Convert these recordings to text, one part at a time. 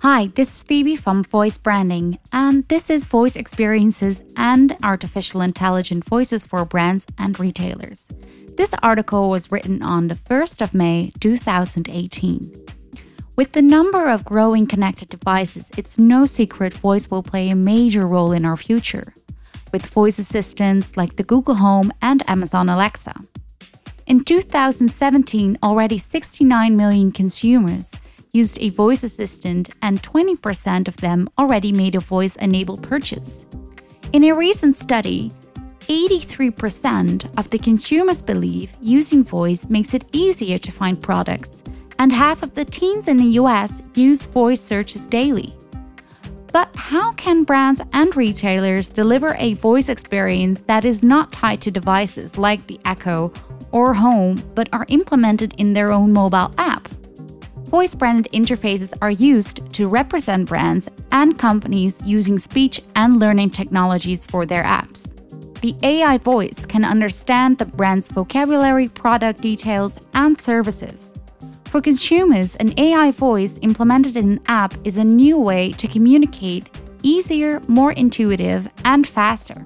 Hi, this is Phoebe from Voice Branding, and this is Voice Experiences and Artificial Intelligent Voices for Brands and Retailers. This article was written on the 1st of May 2018. With the number of growing connected devices, it's no secret voice will play a major role in our future, with voice assistants like the Google Home and Amazon Alexa. In 2017, already 69 million consumers used a voice assistant, and 20% of them already made a voice enabled purchase. In a recent study, 83% of the consumers believe using voice makes it easier to find products, and half of the teens in the US use voice searches daily. But how can brands and retailers deliver a voice experience that is not tied to devices like the Echo or Home, but are implemented in their own mobile app? voice branded interfaces are used to represent brands and companies using speech and learning technologies for their apps. The AI voice can understand the brand's vocabulary, product details, and services. For consumers, an AI voice implemented in an app is a new way to communicate easier, more intuitive, and faster.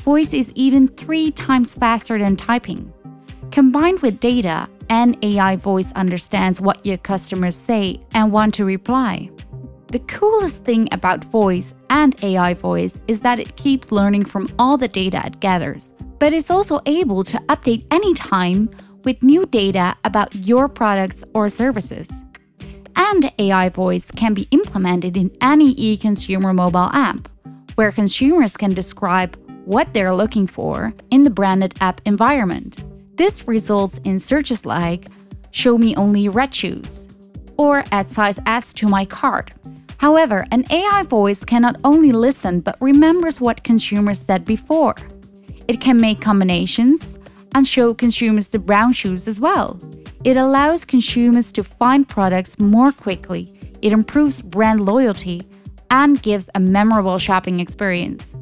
Voice is even three times faster than typing. Combined with data, an AI voice understands what your customers say and want to reply. The coolest thing about voice and AI voice is that it keeps learning from all the data it gathers, but is also able to update anytime with new data about your products or services. And AI voice can be implemented in any e consumer mobile app, where consumers can describe what they're looking for in the branded app environment. This results in searches like show me only red shoes or add size S to my cart. However, an AI voice cannot only listen but remembers what consumers said before. It can make combinations and show consumers the brown shoes as well. It allows consumers to find products more quickly. It improves brand loyalty and gives a memorable shopping experience.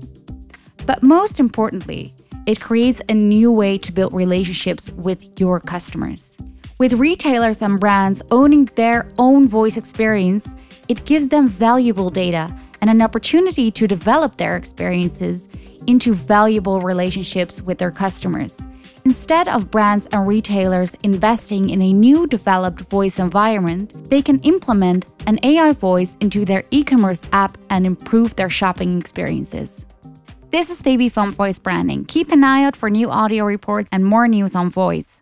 But most importantly, it creates a new way to build relationships with your customers. With retailers and brands owning their own voice experience, it gives them valuable data and an opportunity to develop their experiences into valuable relationships with their customers. Instead of brands and retailers investing in a new developed voice environment, they can implement an AI voice into their e commerce app and improve their shopping experiences. This is Phoebe from Voice Branding. Keep an eye out for new audio reports and more news on voice.